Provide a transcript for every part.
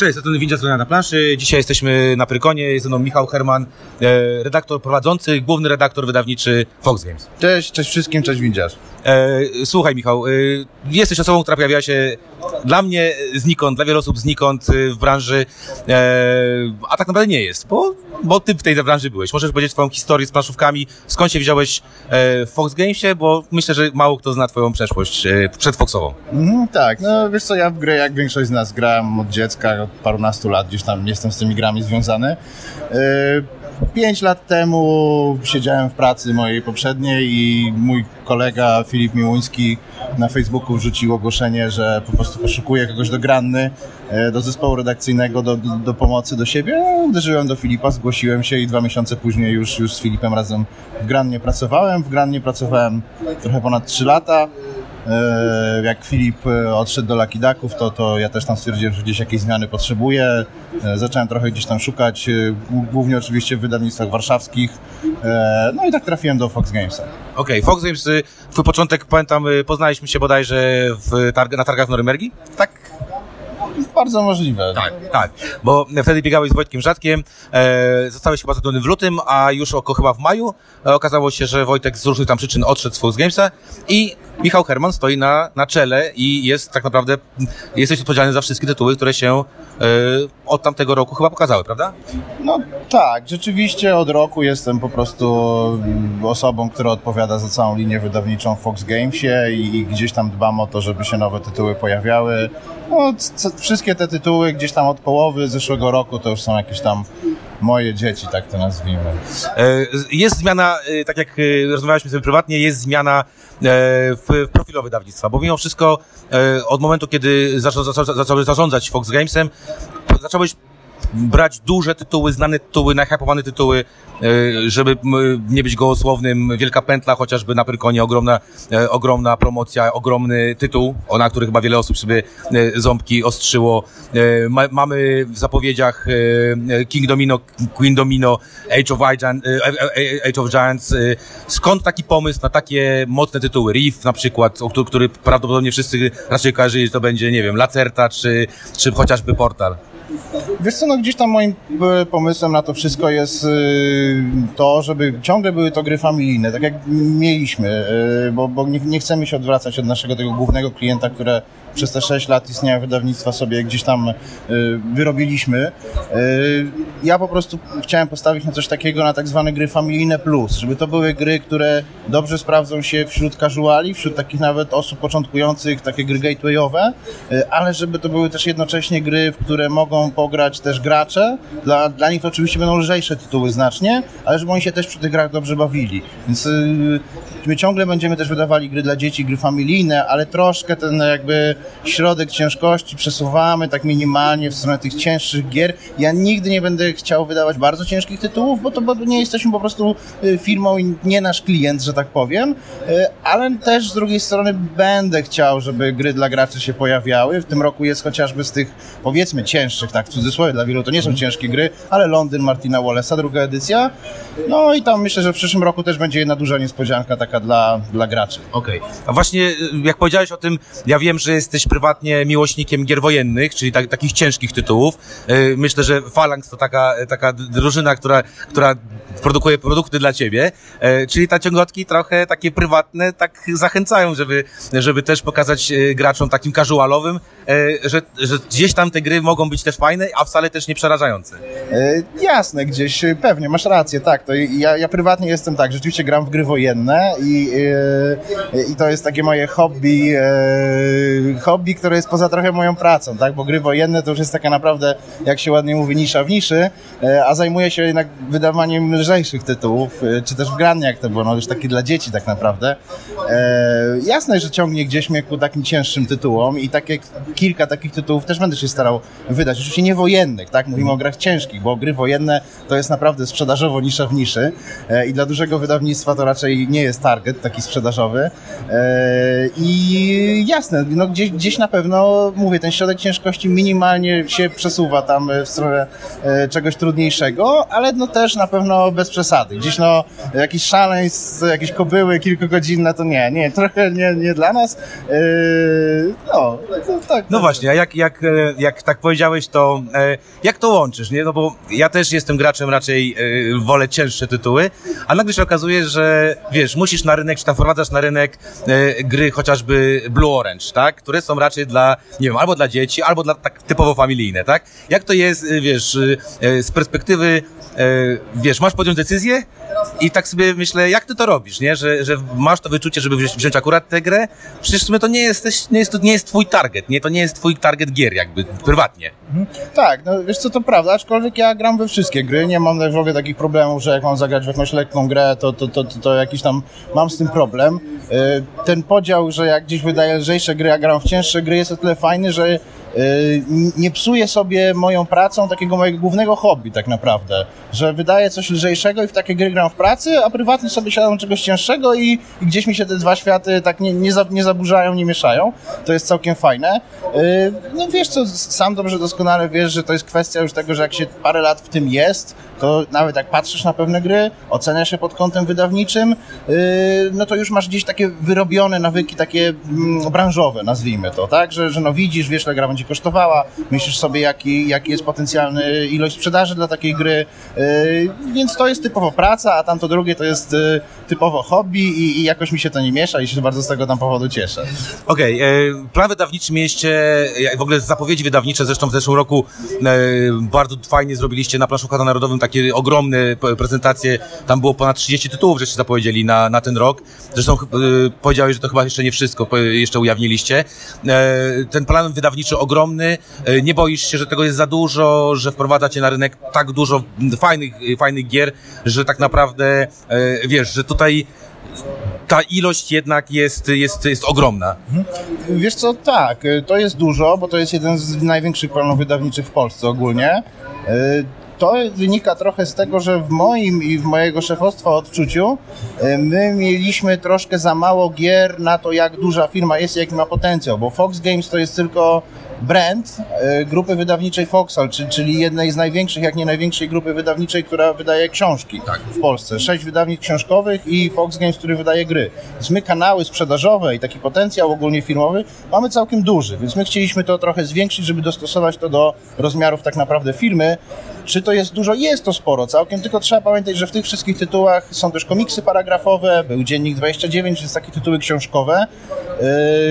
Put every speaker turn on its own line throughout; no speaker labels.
Cześć, to ten Windzia na planszy. Dzisiaj jesteśmy na Prykonie, jest ze mną Michał Herman, e, redaktor prowadzący, główny redaktor wydawniczy Fox Games.
Cześć, cześć wszystkim, cześć Windziarz.
E, słuchaj Michał, e, jesteś osobą, która pojawia się dla mnie znikąd, dla wielu osób znikąd e, w branży, e, a tak naprawdę nie jest, bo, bo ty w tej branży byłeś. Możesz powiedzieć swoją historię z planszówkami, skąd się wziąłeś e, w Fox Gamesie, bo myślę, że mało kto zna twoją przeszłość e, przedfoxową.
Mhm, tak, no wiesz co, ja w grę jak większość z nas grałem od dziecka, od parunastu lat, gdzieś tam jestem z tymi grami związany. Pięć lat temu siedziałem w pracy mojej poprzedniej i mój kolega Filip Miłuński na Facebooku wrzucił ogłoszenie, że po prostu poszukuje kogoś do granny, e, do zespołu redakcyjnego, do, do, pomocy do siebie. No, uderzyłem do Filipa, zgłosiłem się i dwa miesiące później już, już z Filipem razem w grannie pracowałem. W grannie pracowałem trochę ponad trzy lata. E, jak Filip e, odszedł do Lakidaków, to, to ja też tam stwierdziłem, że gdzieś jakieś zmiany potrzebuję. E, zacząłem trochę gdzieś tam szukać, głównie oczywiście w wydawnictwach warszawskich. No i tak trafiłem do Fox Gamesa.
Okej, okay, Fox Games, y, twój początek, pamiętam, y, poznaliśmy się bodajże w targ na targach w Norymbergi?
Tak, bardzo możliwe.
Tak, tak, bo wtedy biegałeś z Wojtkiem Rzadkiem, e, zostałeś chyba zatrudniony w lutym, a już oko, chyba w maju e, okazało się, że Wojtek z różnych tam przyczyn odszedł z Fox Gamesa i Michał Herman stoi na, na czele i jest tak naprawdę, jesteś odpowiedzialny za wszystkie tytuły, które się e, od tamtego roku chyba pokazały, prawda?
No tak, rzeczywiście od roku jestem po prostu osobą, która odpowiada za całą linię wydawniczą w Fox Gamesie i, i gdzieś tam dbam o to, żeby się nowe tytuły pojawiały. No, wszystkie te tytuły gdzieś tam od połowy zeszłego roku to już są jakieś tam moje dzieci, tak to nazwijmy.
E, jest zmiana, e, tak jak e, rozmawialiśmy sobie prywatnie, jest zmiana w profilu wydawnictwa, bo mimo wszystko od momentu, kiedy zacząłeś zarządzać Fox Gamesem, zacząłeś brać duże tytuły, znane tytuły, najhypowane tytuły, e, żeby nie być gołosłownym. Wielka Pętla, chociażby na Pyrkonie, ogromna, e, ogromna promocja, ogromny tytuł, na który chyba wiele osób sobie e, ząbki ostrzyło. Mamy w zapowiedziach King Domino, Queen Domino, Age of, Giant, Age of Giants. Skąd taki pomysł na takie mocne tytuły? Reef na przykład, który prawdopodobnie wszyscy raczej kojarzyli, że to będzie, nie wiem, Lacerta czy, czy chociażby Portal.
Wiesz co, no gdzieś tam moim e, pomysłem na to wszystko jest e, to, żeby ciągle były to gry familijne, tak jak mieliśmy, e, bo, bo nie, nie chcemy się odwracać od naszego tego głównego klienta, które przez te 6 lat istnienia wydawnictwa sobie gdzieś tam wyrobiliśmy. Ja po prostu chciałem postawić na coś takiego, na tak zwane gry familijne plus, żeby to były gry, które dobrze sprawdzą się wśród casuali, wśród takich nawet osób początkujących, takie gry gatewayowe, ale żeby to były też jednocześnie gry, w które mogą pograć też gracze. Dla, dla nich to oczywiście będą lżejsze tytuły znacznie, ale żeby oni się też przy tych grach dobrze bawili. Więc my ciągle będziemy też wydawali gry dla dzieci, gry familijne, ale troszkę ten jakby środek ciężkości przesuwamy tak minimalnie w stronę tych cięższych gier. Ja nigdy nie będę chciał wydawać bardzo ciężkich tytułów, bo to nie jesteśmy po prostu y, firmą i nie nasz klient, że tak powiem, y, ale też z drugiej strony będę chciał, żeby gry dla graczy się pojawiały. W tym roku jest chociażby z tych powiedzmy cięższych tak w cudzysłowie, dla wielu to nie są ciężkie gry, ale Londyn Martina Wallace'a, druga edycja. No i tam myślę, że w przyszłym roku też będzie jedna duża niespodzianka taka dla, dla graczy.
Okej. Okay. A właśnie y, jak powiedziałeś o tym, ja wiem, że jesteś prywatnie miłośnikiem gier wojennych, czyli tak, takich ciężkich tytułów. Y, myślę, że Phalanx to taka, taka drużyna, która, która produkuje produkty dla ciebie, y, czyli ta ciągotki trochę takie prywatne tak zachęcają, żeby, żeby też pokazać graczom takim casualowym, że, że gdzieś tam te gry mogą być też fajne, a wcale też nie przerażające.
Jasne, gdzieś pewnie, masz rację, tak. To ja, ja prywatnie jestem tak, rzeczywiście gram w gry wojenne i, e, i to jest takie moje hobby, e, hobby, które jest poza trochę moją pracą, tak, bo gry wojenne to już jest taka naprawdę, jak się ładnie mówi, nisza w niszy, e, a zajmuję się jednak wydawaniem lżejszych tytułów, czy też w granie, jak to było, no już takie dla dzieci tak naprawdę. jasne, że ciągnie gdzieś mnie ku takim cięższym tytułom i takie kilka takich tytułów też będę się starał wydać oczywiście nie wojennych, tak? Mówimy o grach ciężkich, bo gry wojenne to jest naprawdę sprzedażowo nisza w niszy i dla dużego wydawnictwa to raczej nie jest target taki sprzedażowy. I jasne, no gdzieś, gdzieś na pewno, mówię, ten środek ciężkości minimalnie się przesuwa tam w stronę czegoś trudniejszego, ale no też na pewno bez przesady. Gdzieś no jakiś szaleństw, jakieś kobyły kilkugodzinne, to nie, nie, trochę nie, nie dla nas. No,
tak. No właśnie, a jak, jak, jak tak powiedziałeś, to jak to łączysz, nie? No bo ja też jestem graczem, raczej wolę cięższe tytuły, a nagle się okazuje, że wiesz, musisz na rynek, czy tam wprowadzasz na rynek e, gry chociażby Blue Orange, tak? Które są raczej dla, nie wiem, albo dla dzieci, albo dla tak typowo familijne, tak? Jak to jest, e, wiesz, e, z perspektywy, e, wiesz, masz podjąć decyzję, i tak sobie myślę, jak ty to robisz, nie? Że, że masz to wyczucie, żeby wziąć, wziąć akurat tę grę? Przecież my to nie, jesteś, nie, jest, to nie jest twój target, nie? To nie jest twój target gier jakby, prywatnie. Mhm.
Tak, no wiesz co, to prawda, aczkolwiek ja gram we wszystkie gry, nie mam w ogóle takich problemów, że jak mam zagrać w jakąś lekką grę, to, to, to, to, to jakiś tam mam z tym problem. Y, ten podział, że jak gdzieś wydaję lżejsze gry, a gram w cięższe gry jest o tyle fajny, że nie psuję sobie moją pracą takiego mojego głównego hobby tak naprawdę, że wydaję coś lżejszego i w takie gry gram w pracy, a prywatnie sobie siadam czegoś cięższego i, i gdzieś mi się te dwa światy tak nie, nie, za, nie zaburzają, nie mieszają. To jest całkiem fajne. Y, no wiesz co, sam dobrze doskonale wiesz, że to jest kwestia już tego, że jak się parę lat w tym jest, to nawet jak patrzysz na pewne gry, oceniasz je pod kątem wydawniczym, y, no to już masz gdzieś takie wyrobione nawyki takie mm, branżowe, nazwijmy to, tak? Że, że no widzisz, wiesz, ile gra będzie kosztowała, myślisz sobie, jaki, jaki jest potencjalny ilość sprzedaży dla takiej gry, y, więc to jest typowo praca, a tamto drugie to jest y, typowo hobby i, i jakoś mi się to nie miesza i się bardzo z tego tam powodu cieszę.
Okej, okay, plan wydawniczy mieście, w ogóle zapowiedzi wydawnicze, zresztą w zeszłym roku bardzo fajnie zrobiliście na Planszu Narodowym takie ogromne prezentacje, tam było ponad 30 tytułów, żeście zapowiedzieli na, na ten rok. Zresztą powiedziałeś, że to chyba jeszcze nie wszystko, jeszcze ujawniliście. E, ten plan wydawniczy ogromny, ogromny. E, nie boisz się, że tego jest za dużo, że wprowadzacie na rynek tak dużo fajnych, fajnych gier, że tak naprawdę, e, wiesz, że tutaj ta ilość jednak jest, jest, jest ogromna. Mhm.
Wiesz co, tak, e, to jest dużo, bo to jest jeden z największych planów wydawniczych w Polsce ogólnie to wynika trochę z tego, że w moim i w mojego szefostwa odczuciu e, my mieliśmy troszkę za mało gier na to, jak duża firma jest i jaki ma potencjał, bo Fox Games to jest tylko brand e, grupy wydawniczej Foxal, czyli jednej z największych, jak nie największej grupy wydawniczej, która wydaje książki tak. w Polsce. Sześć wydawnictw książkowych i Fox Games, który wydaje gry. Więc my kanały sprzedażowe i taki potencjał ogólnie firmowy mamy całkiem duży, więc my chcieliśmy to trochę zwiększyć, żeby dostosować to do rozmiarów tak naprawdę firmy. Czy to jest dużo? Jest to sporo całkiem, tylko trzeba pamiętać, że w tych wszystkich tytułach są też komiksy paragrafowe, był Dziennik 29, więc takie tytuły książkowe.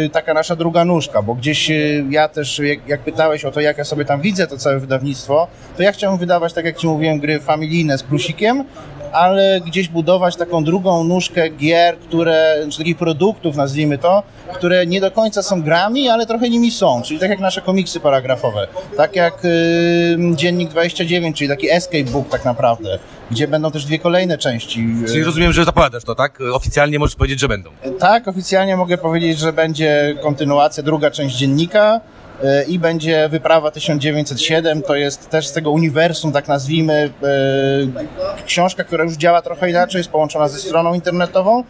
Yy, taka nasza druga nóżka, bo gdzieś yy, ja też, jak, jak, pytałeś o to, jak ja sobie tam widzę to całe wydawnictwo, to ja chciałem wydawać, tak jak Ci mówiłem, gry familijne z plusikiem, ale gdzieś budować taką drugą nóżkę gier, które, czy takich produktów, nazwijmy to, które nie do końca są grami, ale trochę nimi są, czyli tak jak nasze komiksy paragrafowe, tak jak y, Dziennik 29, czyli taki escape book tak naprawdę, gdzie będą też dwie kolejne części.
Czyli rozumiem, że zapowiadasz to, tak? Oficjalnie możesz powiedzieć, że będą.
Tak, oficjalnie mogę powiedzieć, że będzie kontynuacja, druga część dziennika, i będzie wyprawa 1907, to jest też z tego uniwersum, tak nazwijmy, e, książka, która już działa trochę inaczej, jest połączona ze stroną internetową.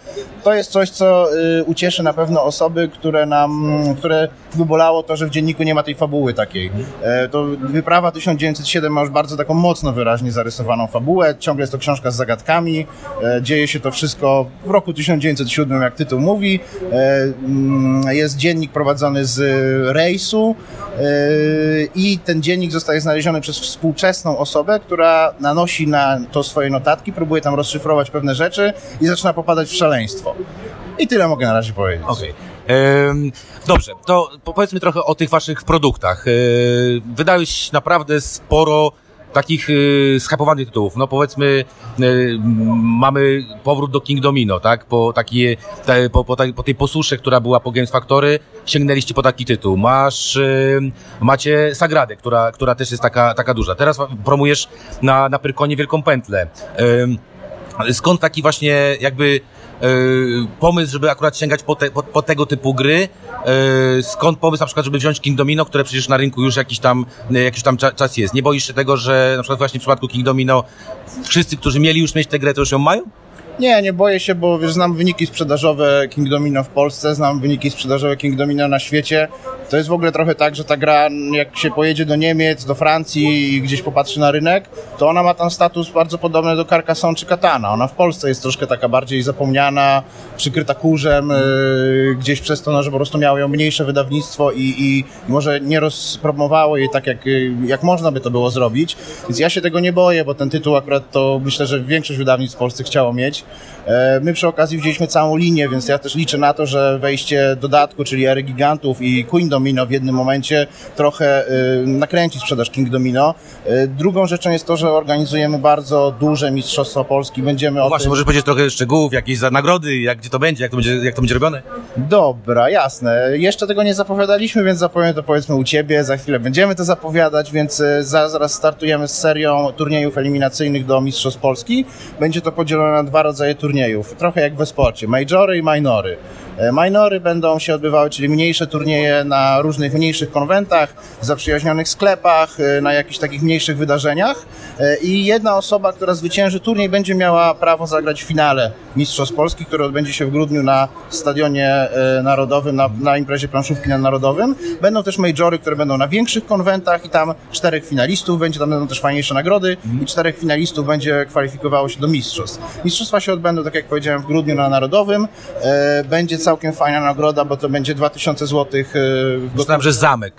To jest coś, co e, ucieszy na pewno osoby, które nam, które wybolało to, że w dzienniku nie ma tej fabuły takiej. E, to wyprawa 1907 ma już bardzo taką mocno wyraźnie zarysowaną fabułę, ciągle jest to książka z zagadkami, dzieje się to wszystko w roku 1907, jak tytuł mówi. Jest dziennik prowadzony z rejsu, i ten dziennik zostaje znaleziony przez współczesną osobę, która nanosi na to swoje notatki, próbuje tam rozszyfrować pewne rzeczy i zaczyna popadać w szaleństwo. I tyle mogę na razie powiedzieć.
Okay. Dobrze, to powiedzmy trochę o tych waszych produktach. Yy, wydałeś naprawdę sporo takich y, skapowanych tytułów. No powiedzmy, y, mamy powrót do King Domino, tak? Po, takie, te, po, po, po, tej posusze, która była po Games Factory, sięgnęliście po taki tytuł. Masz, y, macie Sagradę, która, która też jest taka, taka duża. Teraz promujesz na, na Pyrkonie Wielką Pętlę. Skąd taki właśnie jakby pomysł, żeby akurat sięgać po, te, po, po tego typu gry? Y, skąd pomysł na przykład, żeby wziąć King Domino, które przecież na rynku już jakiś tam, y, jakiś tam czas jest? Nie boisz się tego, że na przykład właśnie w przypadku King Domino wszyscy, którzy mieli już mieć tę grę, to już ją mają?
Nie, nie boję się, bo wiesz, znam wyniki sprzedażowe King Domino w Polsce, znam wyniki sprzedażowe King Domino na świecie. To jest w ogóle trochę tak, że ta gra, jak się pojedzie do Niemiec, do Francji i gdzieś popatrzy na rynek, to ona ma tam status bardzo podobny do Carcassonne czy Katana. Ona w Polsce jest troszkę taka bardziej zapomniana, przykryta kurzem, yy, gdzieś przez to, no, że po prostu miało ją mniejsze wydawnictwo i, i może nie rozpromowało jej tak, jak, jak można by to było zrobić. Więc ja się tego nie boję, bo ten tytuł akurat to myślę, że większość wydawnictw w Polsce chciało mieć. E, my przy okazji wzięliśmy całą linię, więc ja też liczę na to, że wejście dodatku, czyli Ery Gigantów i Queen Domino w jednym momencie trochę e, nakręci sprzedaż King Domino. E, drugą rzeczą jest to, że organizujemy bardzo duże Mistrzostwa Polski. Będziemy
o Właśnie, tym... możesz powiedzieć trochę szczegółów, jakieś nagrody, jak gdzie to będzie, jak to będzie, jak to będzie robione?
Dobra, jasne. Jeszcze tego nie zapowiadaliśmy, więc zapowiem to powiedzmy u Ciebie. Za chwilę będziemy to zapowiadać, więc zaraz startujemy z serią turniejów eliminacyjnych do Mistrzostw Polski. Będzie to podzielone na dwa rodzaje turniejów turniejów, trochę jak we sporcie, majory i minory. E, minory będą się odbywały, czyli mniejsze turnieje na różnych mniejszych konwentach, zaprzyjaźnionych sklepach, e, na jakichś takich mniejszych wydarzeniach e, i jedna osoba, która zwycięży turniej będzie miała prawo zagrać w finale Mistrzostw Polski, który odbędzie się w grudniu na Stadionie Narodowym, na, na imprezie planszówki na Narodowym. Będą też majory, które będą na większych konwentach i tam czterech finalistów będzie, tam będą też fajniejsze nagrody i czterech finalistów będzie kwalifikowało się do mistrzostw. Mistrzostwa się odbędą, tak jak powiedziałem, w grudniu na Narodowym. Będzie całkiem fajna nagroda, bo to będzie 2000 zł.
Myślałem, że zamek.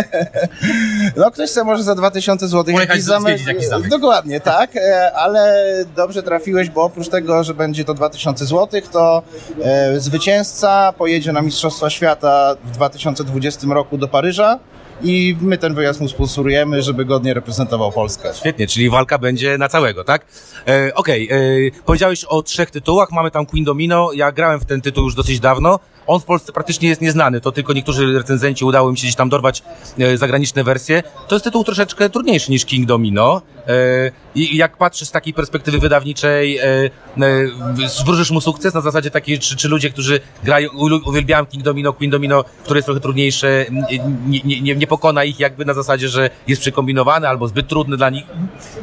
no ktoś chce może za 2000 zł
jakiś zamek. jakiś zamek.
Dokładnie, tak, e, ale dobrze trafiłeś, bo oprócz tego, że będzie to 2000 zł, to e, zwycięzca pojedzie na Mistrzostwa Świata w 2020 roku do Paryża i my ten wyjazd mu sponsorujemy, żeby godnie reprezentował Polskę.
Świetnie, czyli walka będzie na całego, tak? E, Okej, okay, e, powiedziałeś o trzech tytułach, mamy tam Queen Domino, ja grałem w ten tytuł już dosyć dawno, on w Polsce praktycznie jest nieznany, to tylko niektórzy recenzenci udało im się gdzieś tam dorwać e, zagraniczne wersje. To jest tytuł troszeczkę trudniejszy niż King Domino. E, I jak patrzysz z takiej perspektywy wydawniczej, e, wróżysz mu sukces na zasadzie takiej, czy, czy ludzie, którzy grają, uwielbiają King Domino, Queen Domino, które jest trochę trudniejsze, nie, nie, nie pokona ich jakby na zasadzie, że jest przekombinowany albo zbyt trudny dla nich?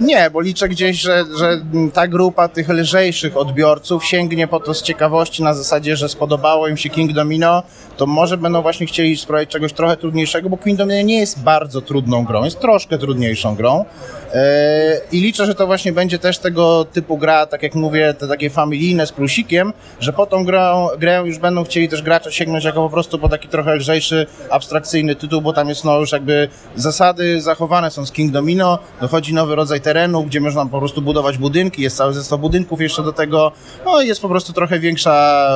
Nie, bo liczę gdzieś, że, że ta grupa tych lżejszych odbiorców sięgnie po to z ciekawości na zasadzie, że spodobało im się King Domino, to może będą właśnie chcieli spróbować czegoś trochę trudniejszego, bo Queen Domino nie jest bardzo trudną grą, jest troszkę trudniejszą grą. E, I liczę, że to właśnie będzie też tego typu gra, tak jak mówię, te takie familijne z plusikiem, że po tą grę, grę już będą chcieli też gracze sięgnąć jako po prostu po taki trochę lżejszy, abstrakcyjny tytuł, bo tam jest no już jakby zasady zachowane są z King Domino, dochodzi nowy rodzaj terenu, gdzie można po prostu budować budynki, jest cały zestaw budynków jeszcze do tego, no jest po prostu trochę większa,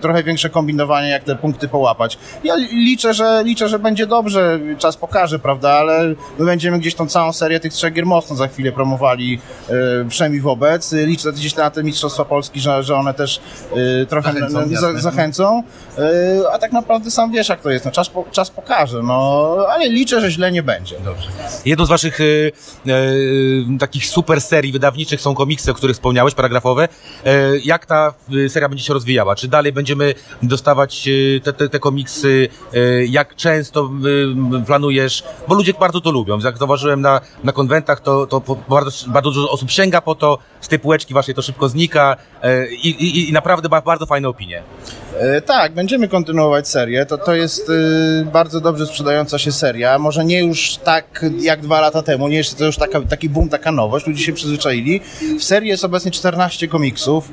trochę większe kombinowanie, jak te punkty połapać. Ja liczę, że liczę, że będzie dobrze, czas pokaże, prawda, ale my będziemy gdzieś tą całą serię tych trzech gier mocno za chwilę promowali, e, przynajmniej wobec. Liczę gdzieś na te Mistrzostwa Polski, że, że one też e, trochę zachęcą. za, zachęcą. E, a tak naprawdę sam wiesz, jak to jest. No, czas, po, czas pokaże, no, ale liczę, że źle nie będzie.
Dobrze. Jedną z waszych e, e, takich super serii wydawniczych są komiksy, o których wspomniałeś, paragrafowe. E, jak ta seria będzie się rozwijała? Czy dalej będziemy dostawać te, te, te komiksy? Jak często planujesz? Bo ludzie bardzo to lubią. Jak zauważyłem na, na konwentach, to, to bardzo, bardzo dużo osób sięga po to, z tej półeczki waszej to szybko znika i, i, i naprawdę bardzo fajne opinie.
E, tak, będziemy kontynuować serię. To, to jest y, bardzo dobrze sprzedająca się seria. Może nie już tak jak dwa lata temu, nie jeszcze to już taka, taki boom, taka nowość. Ludzie się przyzwyczaili. W serii jest obecnie 14 komiksów. Y,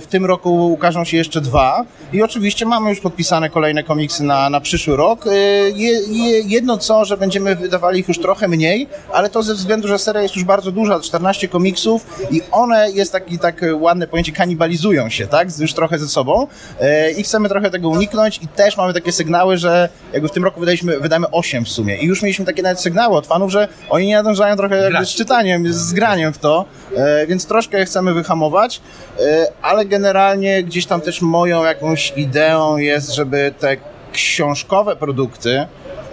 w tym roku ukażą się jeszcze dwa. I oczywiście mamy już podpisane kolejne komiksy na, na przyszły rok. Y, je, je, jedno co, że będziemy wydawali ich już trochę mniej, ale to ze względu, że seria jest już bardzo duża, 14 komiksów i one jest taki tak ładne pojęcie, kanibalizują się, tak? Już trochę ze sobą. E, i chcemy trochę tego uniknąć i też mamy takie sygnały, że jakby w tym roku wydaliśmy, wydamy 8 w sumie. I już mieliśmy takie nawet sygnały od fanów, że oni nie nadążają trochę jakby z czytaniem, z graniem w to, e, więc troszkę chcemy wyhamować, e, ale generalnie gdzieś tam też moją jakąś ideą jest, żeby te książkowe produkty,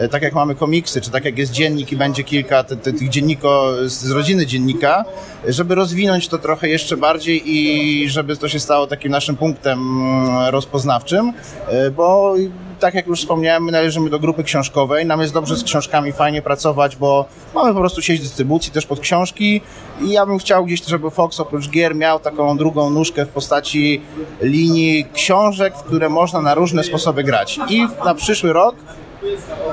tak jak mamy komiksy, czy tak jak jest dziennik i będzie kilka tych dzienniko z rodziny dziennika, żeby rozwinąć to trochę jeszcze bardziej i żeby to się stało takim naszym punktem mm, rozpoznawczym, e, bo tak jak już wspomniałem, my należymy do grupy książkowej. Nam jest dobrze z książkami, fajnie pracować, bo mamy po prostu sieć dystrybucji też pod książki i ja bym chciał gdzieś, żeby Fox oprócz gier miał taką drugą nóżkę w postaci linii książek, w które można na różne sposoby grać. I na przyszły rok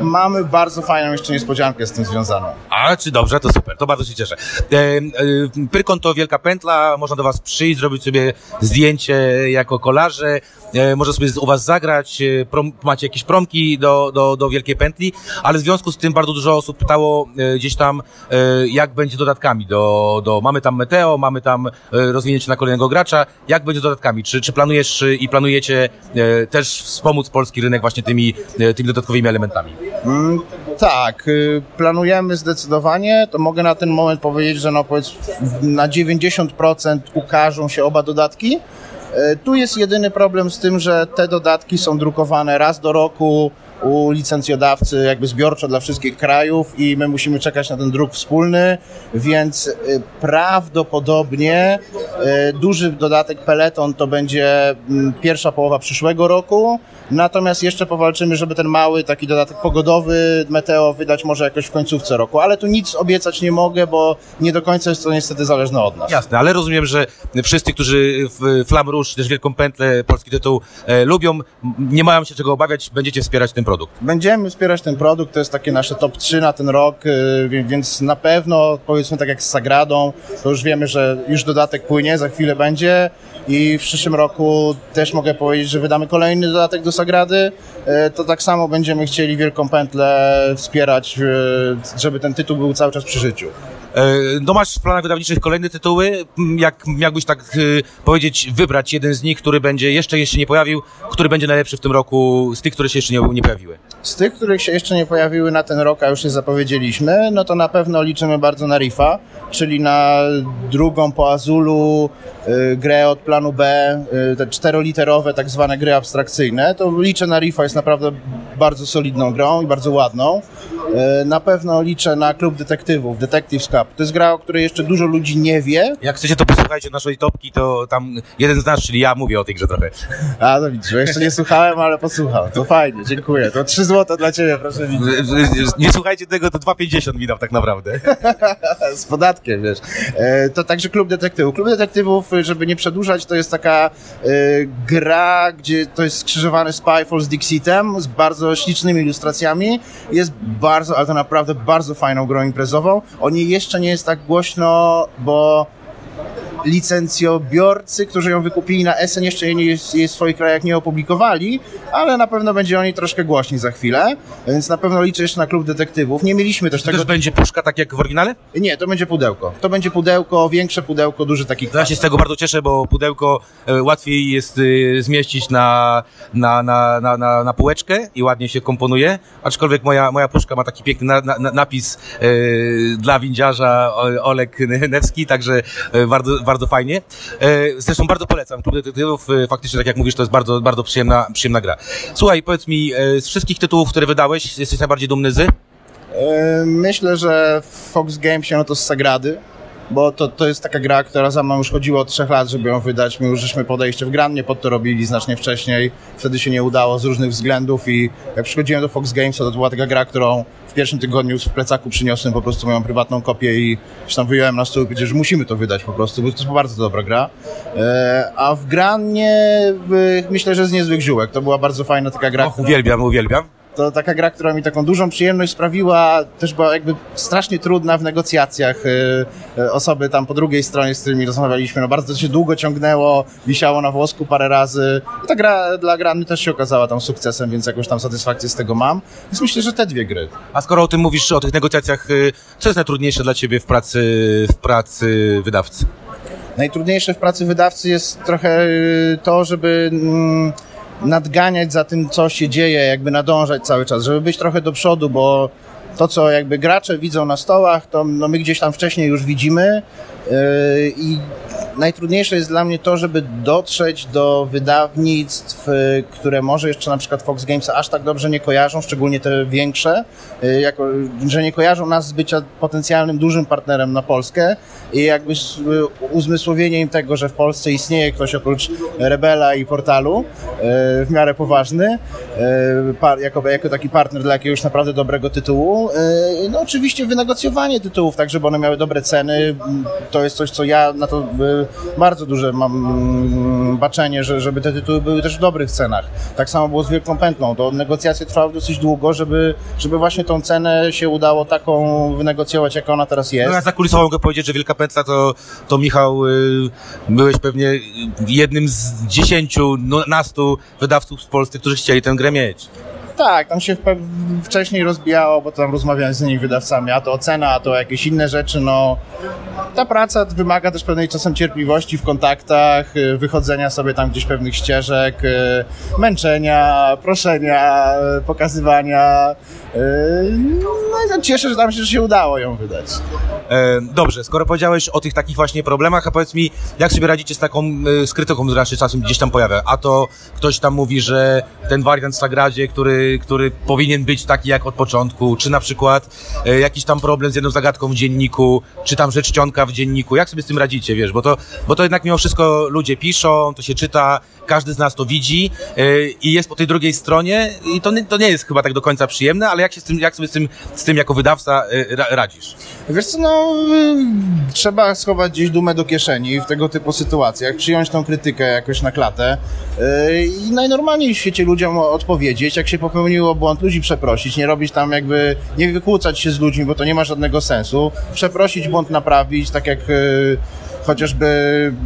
mamy bardzo fajną jeszcze niespodziankę z tym związaną.
A, czy dobrze, to super, to bardzo się cieszę. E, e, Pyrkon to wielka pętla, można do was przyjść, zrobić sobie zdjęcie jako kolarze, może sobie u was zagrać, e, prom, macie jakieś promki do, do, do wielkiej pętli, ale w związku z tym bardzo dużo osób pytało e, gdzieś tam, e, jak będzie dodatkami do, do, mamy tam Meteo, mamy tam e, rozwinięcie na kolejnego gracza, jak będzie dodatkami? Czy, czy planujesz e, i planujecie e, też wspomóc polski rynek właśnie tymi, e, tymi dodatkowymi elementami?
Mm, tak, y, planujemy zdecydowanie. To mogę na ten moment powiedzieć, że no powiedz, na 90% ukażą się oba dodatki. Y, Tu jest jedyny problem z tym, że te dodatki są drukowane raz do roku u licencjodawcy jakby zbiorczo dla wszystkich krajów i my musimy czekać na ten druk wspólny, więc y, prawdopodobnie y, duży dodatek Peloton to będzie mm, pierwsza połowa przyszłego roku, natomiast jeszcze powalczymy, żeby ten mały taki dodatek pogodowy Meteo wydać może jakoś w końcówce roku, ale tu nic obiecać nie mogę, bo nie do końca jest to niestety zależne od nas.
Jasne, ale rozumiem, że wszyscy, którzy w Flam Rouge, też Wielką Pętlę, polski tytuł e, lubią, nie mają się czego obawiać, będziecie wspierać ten produkt.
Będziemy wspierać ten produkt, to jest takie nasze top 3 na ten rok, y, więc na pewno, powiedzmy tak jak z Sagradą, to już wiemy, że już dodatek płynie, za chwilę będzie i w przyszłym roku też mogę powiedzieć, że wydamy kolejny dodatek do Sagrady, Y, to tak samo będziemy chcieli Wielką Pętlę wspierać, y, żeby ten tytuł był cały czas przy życiu.
E, No masz w planach wydawniczych kolejne tytuły, M, jak miałbyś tak y, powiedzieć, wybrać jeden z nich, który będzie jeszcze jeszcze nie pojawił, który będzie najlepszy w tym roku z tych, które się jeszcze nie, nie pojawiły.
Z tych, których się jeszcze nie pojawiły na ten rok, a już je zapowiedzieliśmy, no to na pewno liczymy bardzo na Rifa, czyli na drugą po Azulu y, grę od planu B, y, te czteroliterowe tak zwane gry abstrakcyjne. To liczę na Rifa, jest naprawdę bardzo solidną grą i bardzo ładną. Y, na pewno liczę na Klub Detektywów, Detectives Cup. To jest gra, o której jeszcze dużo ludzi nie wie.
Jak chcecie, to posłuchajcie naszej topki, to tam jeden z nas, czyli ja, mówię o tej grze trochę.
A, to widzisz, jeszcze nie słuchałem, ale posłucham. To fajnie, dziękuję. To 3 zł dla Ciebie, proszę widzieć.
Nie słuchajcie tego, to 2,50 mi tak naprawdę.
z podatkiem, wiesz. E, To także Klub Detektywów. Klub Detektywów, y, żeby nie przedłużać, to jest taka e, gra, gdzie to jest skrzyżowany Spyfall z Dixitem, z bardzo ślicznymi ilustracjami. Jest bardzo, ale to naprawdę bardzo fajną grą imprezową. O niej jeszcze nie jest tak głośno, bo licencjobiorcy, którzy ją wykupili na SN jeszcze jej, nie- jej w swoich krajach nie opublikowali, ale na pewno będzie o niej troszkę głośniej za chwilę, więc na pewno liczę jeszcze na Klub Detektywów. Nie mieliśmy też
To
tego
też będzie puszka tak jak w oryginale?
nie, to będzie pudełko. To będzie pudełko, większe pudełko, duży taki
To ja się z tego bardzo cieszę, bo pudełko e, łatwiej jest e, zmieścić na, na, na, na, na, na półeczkę i ładnie się komponuje, aczkolwiek moja, moja puszka ma taki piękny na, na, napis e, dla windziarza Olek Newski, także e, bardzo, bardzo fajnie. E, zresztą bardzo polecam Klub Detektywów, e, faktycznie tak jak mówisz, to jest bardzo, bardzo przyjemna, przyjemna gra. Słuchaj, powiedz mi, e, z wszystkich tytułów, które wydałeś, jesteś najbardziej dumny z?
Myślę, że Fox Games no to z Sagrady, bo to, to jest taka gra, która za mną już chodziła od trzech lat, żeby ją wydać. My już żeśmy podejście w Grannie pod to robili znacznie wcześniej. Wtedy się nie udało z różnych względów i jak przychodziłem do Fox Games, to była taka gra, którą w pierwszym tygodniu w plecaku przyniosłem po prostu moją prywatną kopię i już tam wyjąłem na stół i powiedziałem, że musimy to wydać po prostu, bo to jest bardzo dobra gra. E, A w Grannie myślę, że z niezłych ziółek. To była bardzo fajna taka gra.
Och,
która-
uwielbiam, uwielbiam.
To taka gra, która mi taką dużą przyjemność sprawiła, też była jakby strasznie trudna w negocjacjach. y, y, Osoby tam po drugiej stronie, z którymi rozmawialiśmy, no bardzo się długo ciągnęło, wisiało na włosku parę razy. I ta gra dla grany też się okazała tam sukcesem, więc jakąś tam satysfakcję z tego mam. Więc myślę, że te dwie gry.
A skoro o tym mówisz, o tych negocjacjach, y, co jest najtrudniejsze dla ciebie w pracy, w pracy wydawcy?
Najtrudniejsze w pracy wydawcy jest trochę to, żeby mm, nadganiać za tym, co się dzieje, jakby nadążać cały czas, żeby być trochę do przodu, bo to, co jakby gracze widzą na stołach, to no, my gdzieś tam wcześniej już widzimy yy, i najtrudniejsze jest dla mnie to, żeby dotrzeć do wydawnictw, y, które może jeszcze na przykład Fox Games aż tak dobrze nie kojarzą, szczególnie te większe, y, jako, że nie kojarzą nas z bycia potencjalnym dużym partnerem na Polskę i jakby y, uzmysłowienie im tego, że w Polsce istnieje ktoś oprócz Rebela i Portalu, w miarę poważny, jako, jako taki partner dla jakiegoś naprawdę dobrego tytułu. No oczywiście wynegocjowanie tytułów, tak żeby one miały dobre ceny, to jest coś, co ja na to bardzo duże mam mm, baczenie, że, żeby te tytuły były też w dobrych cenach. Tak samo było z Wielką Pętlą. To negocjacje trwały dosyć długo, żeby, żeby właśnie tą cenę się udało taką wynegocjować, jak ona teraz jest.
No ja za kulisową mogę powiedzieć, że Wielka Pętla to, to Michał, y, byłeś pewnie jednym z dziesięciu, no, nastu wydawców w Polsce, którzy chcieli tę grę mieć.
Tak, tam się wcześniej rozbijało, bo tam rozmawiałem z innymi wydawcami, a to ocena, a to jakieś inne rzeczy, no ta praca wymaga też pewnej czasem cierpliwości w kontaktach, y, wychodzenia sobie tam gdzieś pewnych ścieżek, y, męczenia, proszenia, pokazywania. y, No i cieszę, że tam się, że się udało ją wydać.
E, dobrze, skoro powiedziałeś o tych takich właśnie problemach, a powiedz mi, jak sobie radzicie z taką e, z która się czasem gdzieś tam pojawia? A to ktoś tam mówi, że ten wariant w Sagradzie, który, który powinien być taki jak od początku, czy na przykład e, jakiś tam problem z jedną zagadką w dzienniku, czy tam rzecz czcionka w dzienniku, jak sobie z tym radzicie, wiesz? Bo to, bo to jednak mimo wszystko ludzie piszą, to się czyta, każdy z nas to widzi e, i jest po tej drugiej stronie i to, nie- to nie jest chyba tak do końca przyjemne, ale jak się z tym, jak sobie z tym, z tym jako wydawca ra, radzisz?
Wiesz co, no y, trzeba schować gdzieś dumę do kieszeni w tego typu sytuacjach, przyjąć tą krytykę jakoś na klatę y, i najnormalniej w świecie ludziom odpowiedzieć, jak się popełniło błąd, ludzi przeprosić, nie robić tam jakby, nie wykłócać się z ludźmi, bo to nie ma żadnego sensu, przeprosić, błąd naprawić, tak jak y, chociażby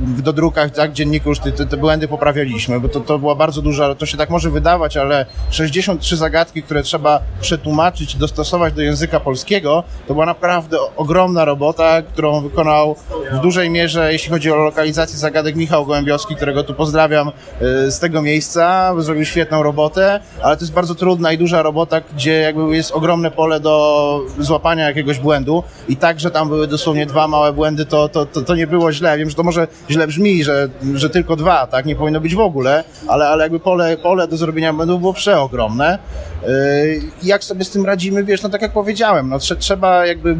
w dodrukach, tak, dzienniku już te, te, błędy poprawialiśmy, bo to, to była bardzo duża, to się tak może wydawać, ale 63 zagadki, które trzeba przetłumaczyć, dostosować do języka polskiego, to była naprawdę ogromna robota, którą wykonał w dużej mierze, jeśli chodzi o lokalizację zagadek, Michał Gołębiowski, którego tu pozdrawiam y, z tego miejsca, zrobił świetną robotę, ale to jest bardzo trudna i duża robota, gdzie jakby jest ogromne pole do złapania jakiegoś błędu. I tak, że tam były dosłownie dwa małe błędy, to, to, to, to nie było źle. Wiem, że to może źle brzmi, że, że tylko dwa, tak? Nie powinno być w ogóle, ale, ale jakby pole, pole do zrobienia błędów było przeogromne. Yy, Jak sobie z tym radzimy, wiesz, no tak jak powiedziałem, no trze- trzeba jakby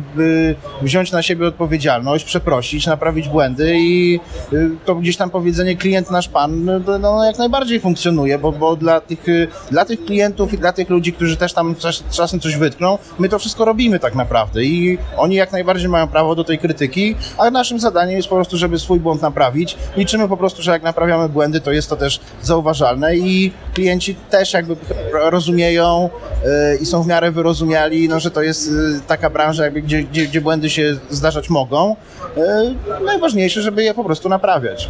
wziąć na siebie odpowiedzialność, przeprosić, naprawić błędy i y, to gdzieś tam powiedzenie klient nasz pan, no, to, no jak najbardziej funkcjonuje, bo, bo dla, tych, y, dla tych klientów i dla tych ludzi, którzy też tam czas, czasem coś wytkną, my to wszystko robimy tak naprawdę i oni jak najbardziej mają prawo do tej krytyki, a naszym zadaniem jest po prostu, żeby swój błąd naprawić. Liczymy po prostu, że jak naprawiamy błędy, to jest to też zauważalne i klienci też jakby rozumieją y, i są w miarę wyrozumiali, no, że to jest y, taka branża, jakby, gdzie, gdzie, gdzie błędy się zdarzać mogą. Y, Najważniejsze, żeby je po prostu naprawiać.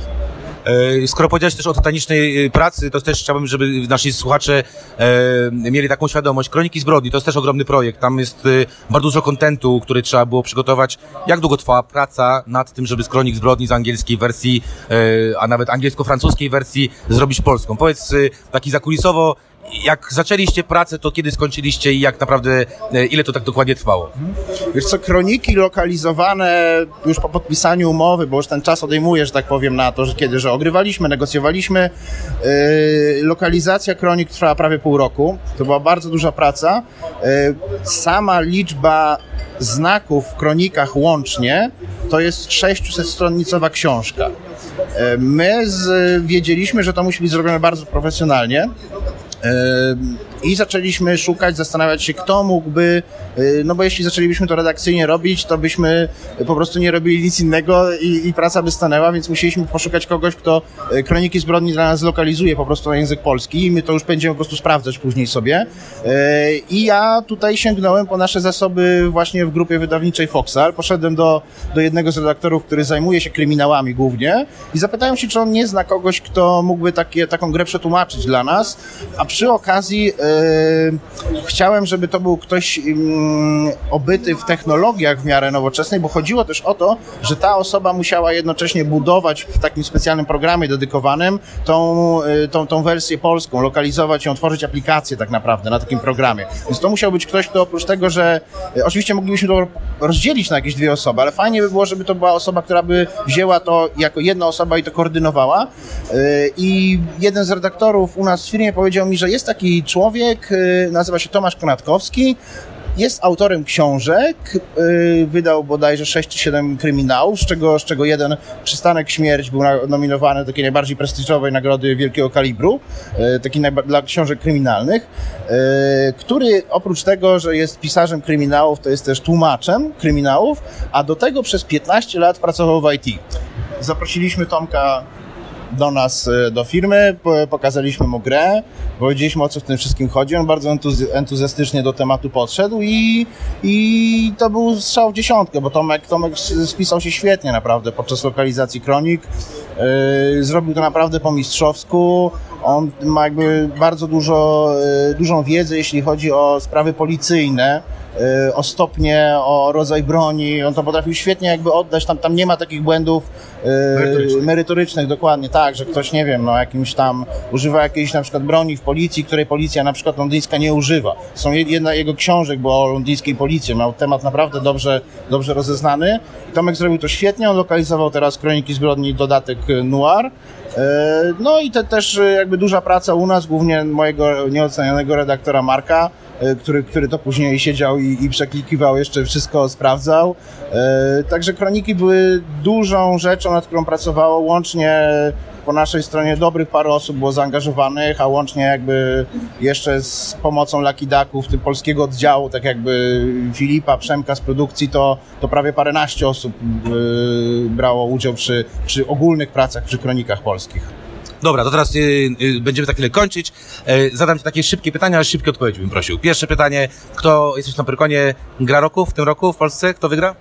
E, Skoro powiedziałeś też o tytanicznej e, pracy, to też chciałbym, żeby nasi słuchacze e, mieli taką świadomość. Kroniki zbrodni to jest też ogromny projekt. Tam jest e, bardzo dużo kontentu, który trzeba było przygotować. Jak długo trwała praca nad tym, żeby z kronik zbrodni z angielskiej wersji, e, a nawet angielsko-francuskiej wersji zrobić polską? Powiedz e, taki zakulisowo, jak zaczęliście pracę, to kiedy skończyliście i jak naprawdę, e, ile to tak dokładnie trwało?
Wiesz co, kroniki lokalizowane już po podpisaniu umowy, bo już ten czas odejmuje, że tak powiem, na to, że kiedy, że ogrywaliśmy, negocjowaliśmy. Yy, lokalizacja kronik trwała prawie pół roku. To była bardzo duża praca. Yy, sama liczba znaków w kronikach łącznie to jest 600-stronnicowa książka. My z, wiedzieliśmy, że to musi być zrobione bardzo profesjonalnie. Um, I zaczęliśmy szukać, zastanawiać się, kto mógłby, y, no bo jeśli zaczęlibyśmy to redakcyjnie robić, to byśmy po prostu nie robili nic innego i, i praca by stanęła, więc musieliśmy poszukać kogoś, kto y, Kroniki Zbrodni dla nas zlokalizuje po prostu na język polski i my to już będziemy po prostu sprawdzać później sobie. Y, I ja tutaj sięgnąłem po nasze zasoby właśnie w grupie wydawniczej Foxal. Poszedłem do, do jednego z redaktorów, który zajmuje się kryminałami głównie i zapytałem się, czy on nie zna kogoś, kto mógłby takie, taką grę przetłumaczyć dla nas, a przy okazji chciałem, żeby to był ktoś mm, obyty w technologiach w miarę nowoczesnej, bo chodziło też o to, że ta osoba musiała jednocześnie budować w takim specjalnym programie dedykowanym tą, y, tą, tą wersję polską, lokalizować ją, tworzyć aplikację tak naprawdę na takim programie. Więc to musiał być ktoś, kto oprócz tego, że y, oczywiście moglibyśmy to rozdzielić na jakieś dwie osoby, ale fajnie by było, żeby to była osoba, która by wzięła to jako jedna osoba i to koordynowała. I jeden z redaktorów u nas w firmie powiedział mi, że jest taki człowiek, nazywa się Tomasz Konatkowski, jest autorem książek, yy, wydał bodajże 6 czy 7 kryminałów, z czego, z czego jeden Przystanek Śmierć był nominowany do takiej najbardziej prestiżowej nagrody wielkiego kalibru, yy, taki dla książek kryminalnych, który oprócz tego, że jest pisarzem kryminałów, to jest też tłumaczem kryminałów, a do tego przez 15 lat pracował w IT. Zaprosiliśmy Tomka do nas, e, do firmy, pokazaliśmy mu grę, powiedzieliśmy o co w tym wszystkim chodzi, on bardzo entuzjastycznie do tematu podszedł i, i to był strzał w dziesiątkę, bo Tomek, Tomek spisał się świetnie naprawdę podczas lokalizacji kronik, yy, zrobił to naprawdę po mistrzowsku, on ma jakby bardzo dużo, yy, dużą wiedzę, jeśli chodzi o sprawy policyjne, Y, o stopnie, o rodzaj broni. On to potrafił świetnie jakby oddać. Tam, tam nie ma takich błędów y, merytorycznych. merytorycznych, dokładnie tak, że ktoś, nie wiem, no jakimś tam używa jakiejś na przykład broni w policji, której policja na przykład londyńska nie używa. Są jedna jego książek była o londyńskiej policji. Miał temat naprawdę dobrze, dobrze rozeznany. Tomek zrobił to świetnie. On lokalizował teraz Kroniki Zbrodni dodatek Noir. Y, no i te też jakby duża praca u nas, głównie mojego nieocenionego redaktora Marka, który, który to później siedział i, i przeklikiwał, jeszcze wszystko sprawdzał. E, także kroniki były dużą rzeczą, nad którą pracowało łącznie po naszej stronie dobrych parę osób było zaangażowanych, a łącznie jakby jeszcze z pomocą Lucky Ducków, tym polskiego oddziału, tak jakby Filipa, Przemka z produkcji, to, to prawie paręnaście osób yy, brało udział przy, przy ogólnych pracach, przy kronikach polskich.
Dobra, to teraz y, y, będziemy za chwilę kończyć. Y, zadam Ci takie szybkie pytania, ale szybkie odpowiedzi bym prosił. Pierwsze pytanie, kto, jesteś na Pyrkonie, gra roku w tym roku w Polsce? Kto wygra?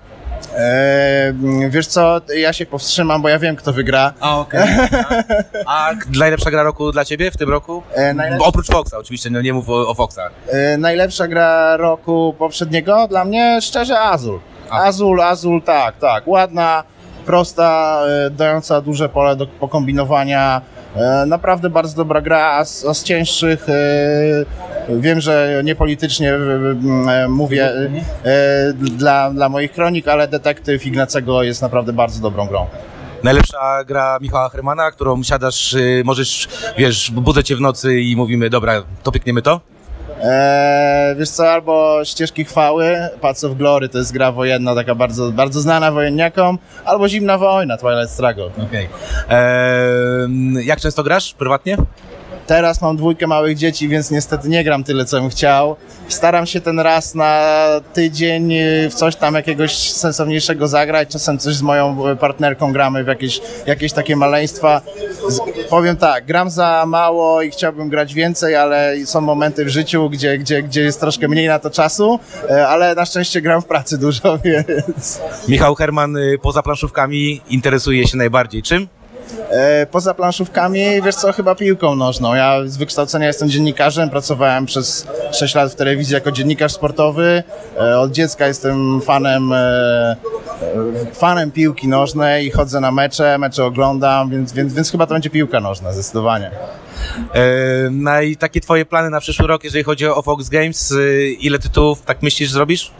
Eee, wiesz co, ja się powstrzymam, bo ja wiem, kto wygra.
A. Okay. A najlepsza gra roku dla Ciebie w tym roku? E, najlepsza... Oprócz Foxa, oczywiście, no nie mów o, o Foxa.
E, najlepsza gra roku poprzedniego dla mnie, szczerze, Azul. Azul, Azul, tak, tak. Ładna, prosta, e, dająca duże pole do pokombinowania. E, naprawdę bardzo dobra gra, a z, a z cięższych e, wiem, że niepolitycznie mówię dla, dla moich kronik, ale Detektyw Ignacego jest naprawdę bardzo dobrą grą
najlepsza gra Michała Hermana, którą siadasz, możesz, wiesz, budzę cię w nocy i mówimy, dobra, to piękniemy to?
Eee, wiesz co, albo Ścieżki Chwały, Path of Glory, to jest gra wojenna, taka bardzo, bardzo znana wojenniakom, albo Zimna Wojna, Twilight Struggle.
Okej. Okay. Eee, jak często grasz prywatnie?
Teraz mam dwójkę małych dzieci, więc niestety nie gram tyle, co bym chciał. Staram się ten raz na tydzień w coś tam jakiegoś sensowniejszego zagrać. Czasem coś z moją partnerką gramy w jakieś, jakieś takie maleństwa. Z, powiem tak, gram za mało i chciałbym grać więcej, ale są momenty w życiu, gdzie, gdzie, gdzie jest troszkę mniej na to czasu, e, ale na szczęście gram w pracy dużo, więc...
Michał Herman y, poza planszówkami interesuje się najbardziej czym?
E, poza planszówkami, wiesz co, chyba piłką nożną. Ja z wykształcenia jestem dziennikarzem, pracowałem przez 6 lat w telewizji jako dziennikarz sportowy. E, od dziecka jestem fanem, e, fanem piłki nożnej i chodzę na mecze, mecze oglądam, więc, więc, więc chyba to będzie piłka nożna, zdecydowanie.
No i takie twoje plany na przyszły rok, jeżeli chodzi o Fox Games, ile tytułów tak myślisz zrobisz?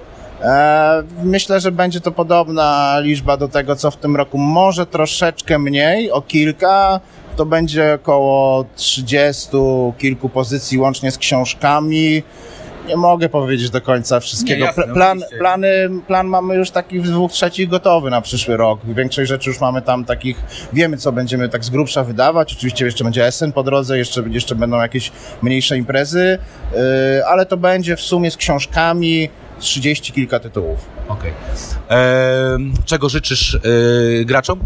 E, myślę, że będzie to podobna liczba do tego, co w tym roku. Może troszeczkę mniej, o kilka. To będzie około 30 kilku pozycji łącznie z książkami. Nie mogę powiedzieć do końca wszystkiego. Nie, jasne, plan, plany, plan mamy już taki w dwóch trzecich gotowy na przyszły rok. Większość rzeczy już mamy tam takich, wiemy co będziemy tak z grubsza wydawać. Oczywiście jeszcze będzie SN po drodze, jeszcze, jeszcze będą jakieś mniejsze imprezy, yy, ale to będzie w sumie z książkami, trzydzieści kilka tytułów.
Okej. Okay. Czego życzysz yy, graczom?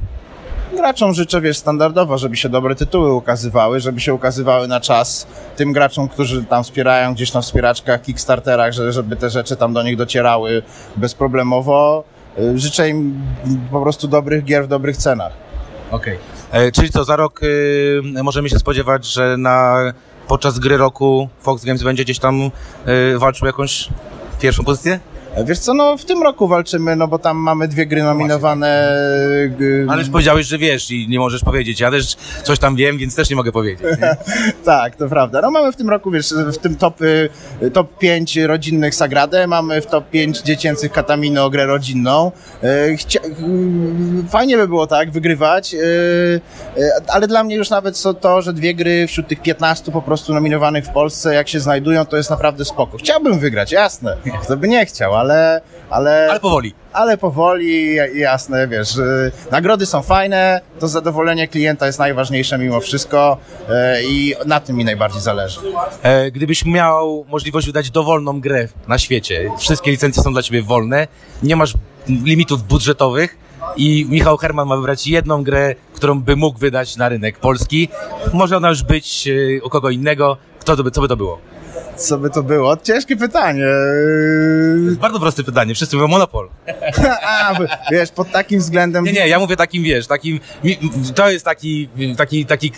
Graczom życzę, wiesz, standardowo, żeby się dobre tytuły ukazywały, żeby się ukazywały na czas tym graczom, którzy tam wspierają gdzieś na wspieraczkach, Kickstarterach, żeby te rzeczy tam do nich docierały bezproblemowo. E, życzę im po prostu dobrych gier w dobrych cenach.
Okej. Okay. E, czyli co, za rok y, możemy się spodziewać, że na podczas gry roku Fox Games będzie gdzieś tam y, walczył o jakąś pierwszą pozycję?
Wiesz co, no w tym roku walczymy, no bo tam mamy dwie gry nominowane.
Ale już powiedziałeś, że wiesz i nie możesz powiedzieć. Ja też coś tam wiem, więc też nie mogę powiedzieć. Nie?
Tak, to prawda. No mamy w tym roku, wiesz, w tym top, top 5 rodzinnych Sagradę, mamy w top 5 dziecięcych Katamino grę rodzinną. Y, Chcia, y, fajnie by było tak, wygrywać, y, ale dla mnie już nawet so to, że dwie gry wśród tych 15 po prostu nominowanych w Polsce, jak się znajdują, to jest naprawdę spoko. Chciałbym wygrać, jasne. Kto by nie chciał, ale... ale...
Ale powoli.
ale powoli, jasne, wiesz, y, nagrody są fajne, to zadowolenie klienta jest najważniejsze mimo wszystko y, i na tym mi najbardziej zależy.
E, gdybyś miał możliwość wydać dowolną grę na świecie, wszystkie licencje są dla ciebie wolne, nie masz limitów budżetowych i Michał Herman ma wybrać jedną grę, którą by mógł wydać na rynek polski, może ona już być e, u kogo innego, kto to by, co by to było?
Co by to było? Ciężkie pytanie.
Bardzo proste pytanie, wszyscy mówią Monopol.
A, wiesz, pod takim względem...
Nie, nie, ja mówię takim, wiesz, takim, to jest taki, taki, taki,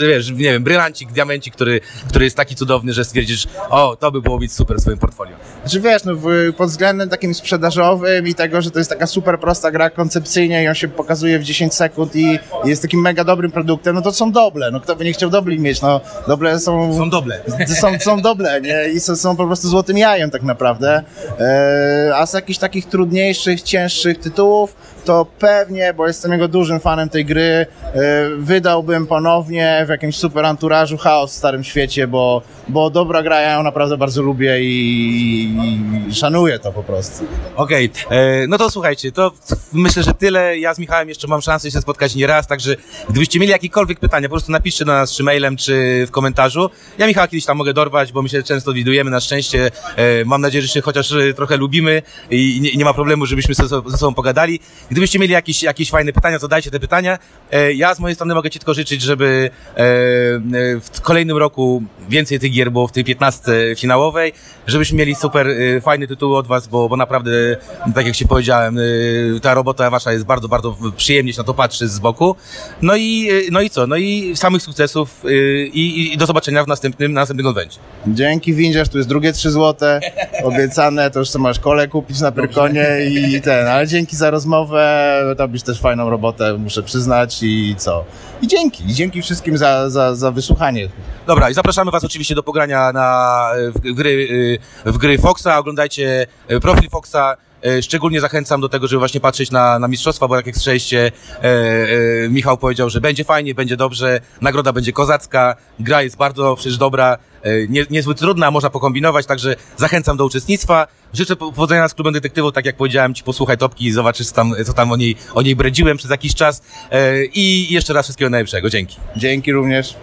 wiesz, nie wiem, brylancik, diamencik, który, który jest taki cudowny, że stwierdzisz, o, to by było być super w swoim portfolio.
Znaczy wiesz, no, pod względem takim sprzedażowym i tego, że to jest taka super prosta gra koncepcyjnie i on się pokazuje w 10 sekund i, jest takim mega dobrym produktem, no to są doble. No kto by nie chciał dobli mieć, no doble są...
Są doble.
są, są dobre, nie? I są, są po prostu złotym jajem tak naprawdę. E, a z jakichś takich trudniejszych, cięższych tytułów, to pewnie, bo jestem jego dużym fanem tej gry, e, wydałbym ponownie w jakimś super anturażu chaos w Starym Świecie, bo, bo dobra gra, ja ją naprawdę bardzo lubię i, i szanuję to po prostu.
Okej, e, no to słuchajcie, to myślę, że tyle. Ja z Michałem jeszcze mam szansę się spotkać nie raz, także gdybyście mieli jakiekolwiek pytania, po prostu napiszcie do nas czy mailem, czy w komentarzu. Ja Michała kiedyś tam mogę dorwać, bo my się często widujemy na szczęście. E, mam nadzieję, że się chociaż e, trochę lubimy i nie, nie ma problemu, żebyśmy ze, sobą pogadali. Gdybyście mieli jakieś, jakieś fajne pytania, to dajcie te pytania. Ja z mojej strony mogę Ci tylko życzyć, żeby w kolejnym roku więcej tych gier było w tej 15 finałowej, żebyśmy mieli super e, fajne tytuły od Was, bo, bo naprawdę, tak jak Ci powiedziałem, e, ta robota Wasza jest bardzo, bardzo przyjemnie się na to patrzy z boku. No i, e, no i co? No i samych sukcesów i, i do zobaczenia w następnym, na następnym konwencie.
Dzięki Windziarz, tu jest drugie 3 złote obiecane, to już co masz kole kupić na Pyrkonie i ten, ale dzięki za rozmowę, robisz też fajną robotę, muszę przyznać i co. I dzięki, i dzięki wszystkim za, za, za wysłuchanie.
Dobra, i zapraszamy Was oczywiście do pogrania na, w, w, gry, y, w gry Foxa. Oglądajcie y, profil Foxa. Szczególnie zachęcam do tego, żeby właśnie patrzeć na, na mistrzostwa, bo jak jak słyszeliście, e, e, Michał powiedział, że będzie fajnie, będzie dobrze, nagroda będzie kozacka, gra jest bardzo przecież dobra, e, nie, niezbyt trudna, można pokombinować, także zachęcam do uczestnictwa. Życzę po- powodzenia z klubem detektywów, tak jak powiedziałem Ci, posłuchaj topki i zobaczysz, tam, co tam o niej, o niej bredziłem przez jakiś czas. E, I jeszcze raz wszystkiego najlepszego. Dzięki.
Dzięki również.